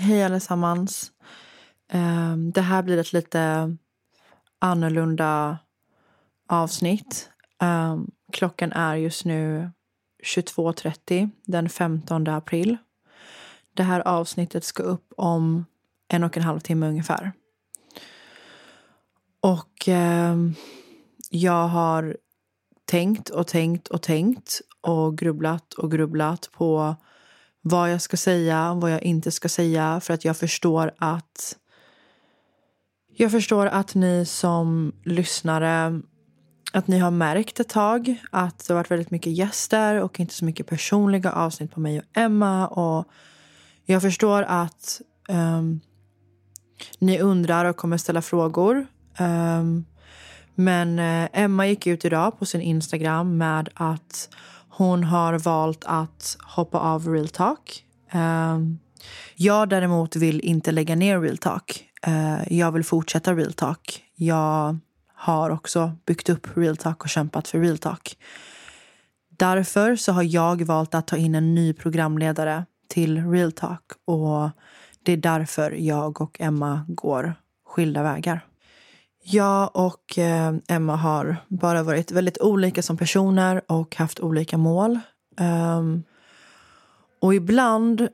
hej allesammans. Ehm, det här blir ett lite annorlunda avsnitt. Ehm, klockan är just nu 22.30 den 15 april. Det här avsnittet ska upp om en och en halv timme ungefär. Och ehm, jag har tänkt och tänkt och tänkt och grubblat och grubblat på vad jag ska säga, vad jag inte ska säga för att jag förstår att jag förstår att ni som lyssnare att ni har märkt ett tag att det har varit väldigt mycket gäster och inte så mycket personliga avsnitt på mig och Emma. Och jag förstår att um, ni undrar och kommer ställa frågor. Um, men eh, Emma gick ut idag på sin Instagram med att hon har valt att hoppa av real talk. Ehm, jag däremot vill inte lägga ner real talk. Ehm, jag vill fortsätta real talk. Jag har också byggt upp real talk och kämpat för real talk. Därför så har jag valt att ta in en ny programledare till real talk och det är därför jag och Emma går skilda vägar. Jag och eh, Emma har bara varit väldigt olika som personer och haft olika mål. Um, och ibland,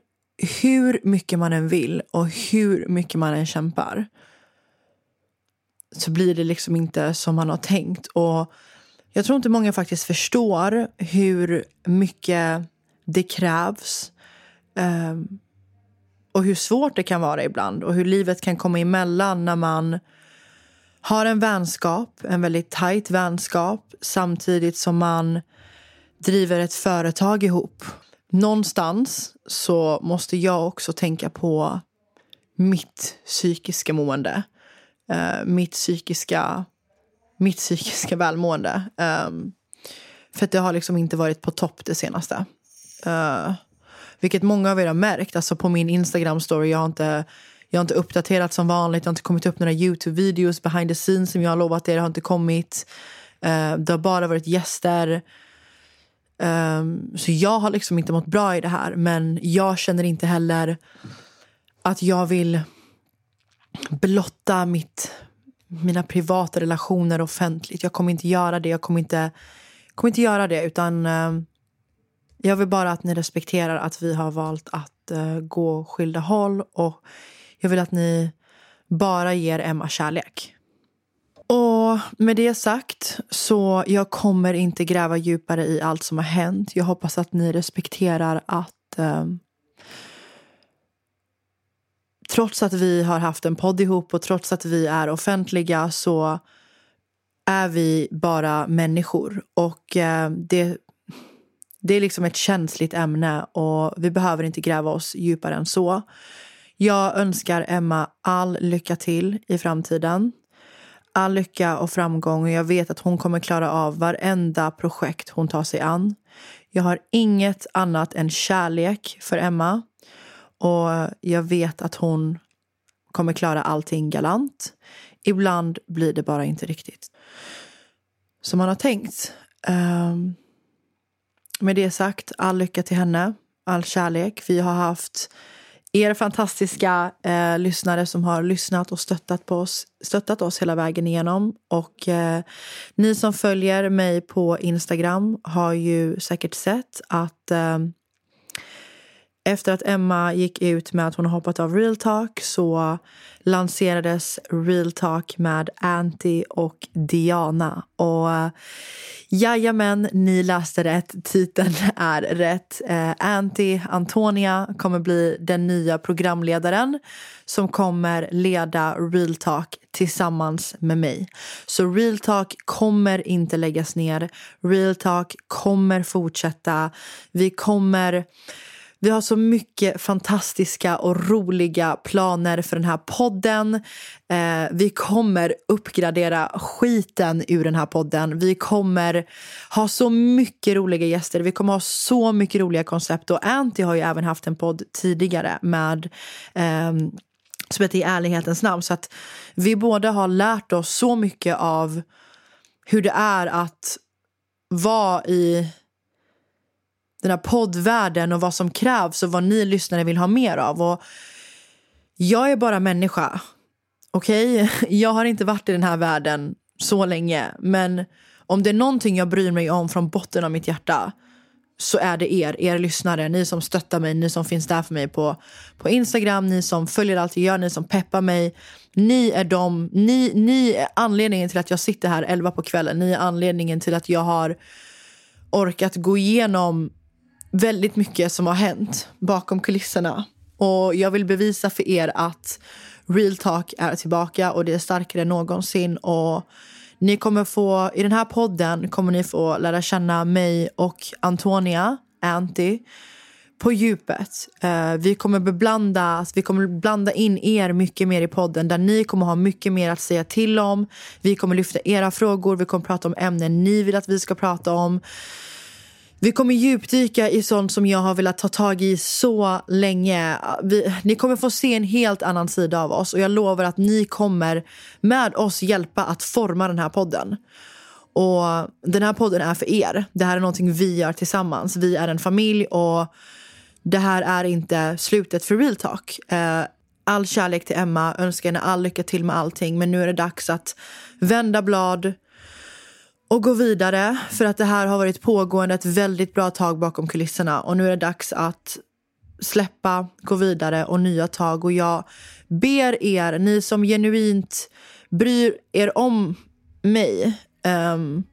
hur mycket man än vill och hur mycket man än kämpar så blir det liksom inte som man har tänkt. Och jag tror inte många faktiskt förstår hur mycket det krävs um, och hur svårt det kan vara ibland och hur livet kan komma emellan när man har en vänskap, en väldigt tajt vänskap samtidigt som man driver ett företag ihop. Någonstans så måste jag också tänka på mitt psykiska mående. Uh, mitt psykiska mitt psykiska välmående. Um, för att det har liksom inte varit på topp det senaste. Uh, vilket många av er har märkt. Alltså på min Instagram-story, jag har inte jag har inte uppdaterat som vanligt. Jag har inte kommit upp några Youtube-videos behind the scenes som jag har lovat er. Det har inte kommit. Uh, det har bara varit gäster. Um, så jag har liksom inte mått bra i det här. Men jag känner inte heller att jag vill blotta mitt, mina privata relationer offentligt. Jag kommer inte göra det. Jag kommer inte, kommer inte göra det. Utan uh, jag vill bara att ni respekterar att vi har valt att uh, gå skilda håll. Och jag vill att ni bara ger Emma kärlek. Och med det sagt så jag kommer inte gräva djupare i allt som har hänt. Jag hoppas att ni respekterar att eh, trots att vi har haft en podd ihop och trots att vi är offentliga så är vi bara människor. Och eh, det, det är liksom ett känsligt ämne och vi behöver inte gräva oss djupare än så. Jag önskar Emma all lycka till i framtiden. All lycka och framgång och jag vet att hon kommer klara av varenda projekt hon tar sig an. Jag har inget annat än kärlek för Emma och jag vet att hon kommer klara allting galant. Ibland blir det bara inte riktigt som man har tänkt. Um, med det sagt, all lycka till henne, all kärlek. Vi har haft er fantastiska eh, lyssnare som har lyssnat och stöttat, på oss, stöttat oss hela vägen igenom. Och eh, ni som följer mig på Instagram har ju säkert sett att eh, efter att Emma gick ut med att hon hoppat av Real Talk så lanserades Real Talk med Anty och Diana. Och eh, jajamän, ni läste rätt. Titeln är rätt. Eh, Anty, Antonia, kommer bli den nya programledaren som kommer leda Real Talk tillsammans med mig. Så Real Talk kommer inte läggas ner. Real Talk kommer fortsätta. Vi kommer vi har så mycket fantastiska och roliga planer för den här podden. Eh, vi kommer uppgradera skiten ur den här podden. Vi kommer ha så mycket roliga gäster. Vi kommer ha så mycket roliga koncept. Och Anty har ju även haft en podd tidigare med eh, som heter I ärlighetens namn. Så att vi båda har lärt oss så mycket av hur det är att vara i den här poddvärlden och vad som krävs och vad ni lyssnare vill ha mer av. Och jag är bara människa. Okej, okay? jag har inte varit i den här världen så länge. Men om det är någonting jag bryr mig om från botten av mitt hjärta så är det er, er lyssnare, ni som stöttar mig, ni som finns där för mig på, på Instagram, ni som följer allt jag gör, ni som peppar mig. Ni är de, ni, ni är anledningen till att jag sitter här elva på kvällen. Ni är anledningen till att jag har orkat gå igenom väldigt mycket som har hänt bakom kulisserna. Och jag vill bevisa för er att Real Talk är tillbaka och det är starkare än någonsin. Och ni kommer få, i den här podden kommer ni få lära känna mig och Antonia, Anty, på djupet. Uh, vi kommer beblanda, vi kommer blanda in er mycket mer i podden där ni kommer ha mycket mer att säga till om. Vi kommer lyfta era frågor, vi kommer prata om ämnen ni vill att vi ska prata om. Vi kommer djupdyka i sånt som jag har velat ta tag i så länge. Vi, ni kommer få se en helt annan sida av oss och jag lovar att ni kommer med oss hjälpa att forma den här podden. Och den här podden är för er. Det här är någonting vi gör tillsammans. Vi är en familj och det här är inte slutet för real talk. Eh, all kärlek till Emma, önskar henne all lycka till med allting. Men nu är det dags att vända blad, och gå vidare. För att det här har varit pågående ett väldigt bra tag bakom kulisserna. Och nu är det dags att släppa, gå vidare och nya tag. Och jag ber er, ni som genuint bryr er om mig um,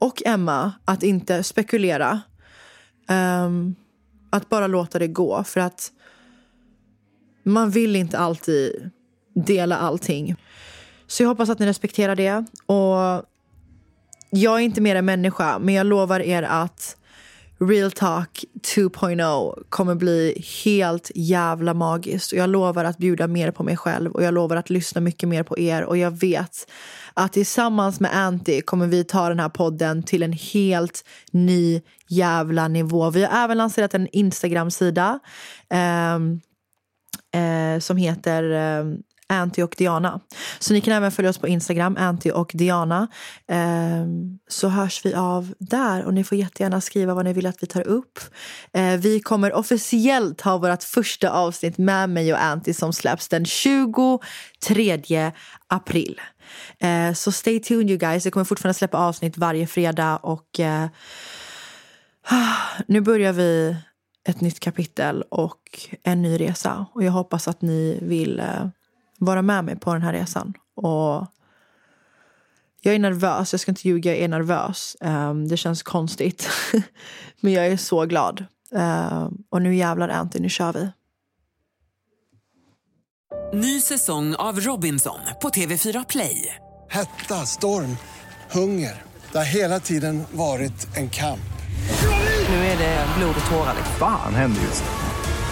och Emma, att inte spekulera. Um, att bara låta det gå. För att man vill inte alltid dela allting. Så jag hoppas att ni respekterar det. Och jag är inte mer än människa, men jag lovar er att Real Talk 2.0 kommer bli helt jävla magiskt. Och jag lovar att bjuda mer på mig själv och jag lovar att lyssna mycket mer på er. Och jag vet att tillsammans med Anty kommer vi ta den här podden till en helt ny jävla nivå. Vi har även lanserat en Instagram-sida eh, eh, som heter eh, Anty och Diana. Så ni kan även följa oss på Instagram, Anty och Diana. Ehm, så hörs vi av där och ni får jättegärna skriva vad ni vill att vi tar upp. Ehm, vi kommer officiellt ha vårt första avsnitt med mig och Anty som släpps den 23 april. Ehm, så stay tuned you guys. Jag kommer fortfarande släppa avsnitt varje fredag och eh, nu börjar vi ett nytt kapitel och en ny resa. Och jag hoppas att ni vill eh, vara med mig på den här resan. Och jag är nervös, jag ska inte ljuga, jag är nervös. Um, det känns konstigt. Men jag är så glad. Uh, och nu jävlar Anty, nu kör vi. Ny säsong av Robinson på TV4 Play. Hetta, storm, hunger. Det har hela tiden varit en kamp. Nu är det blod och tårar. Fan händer just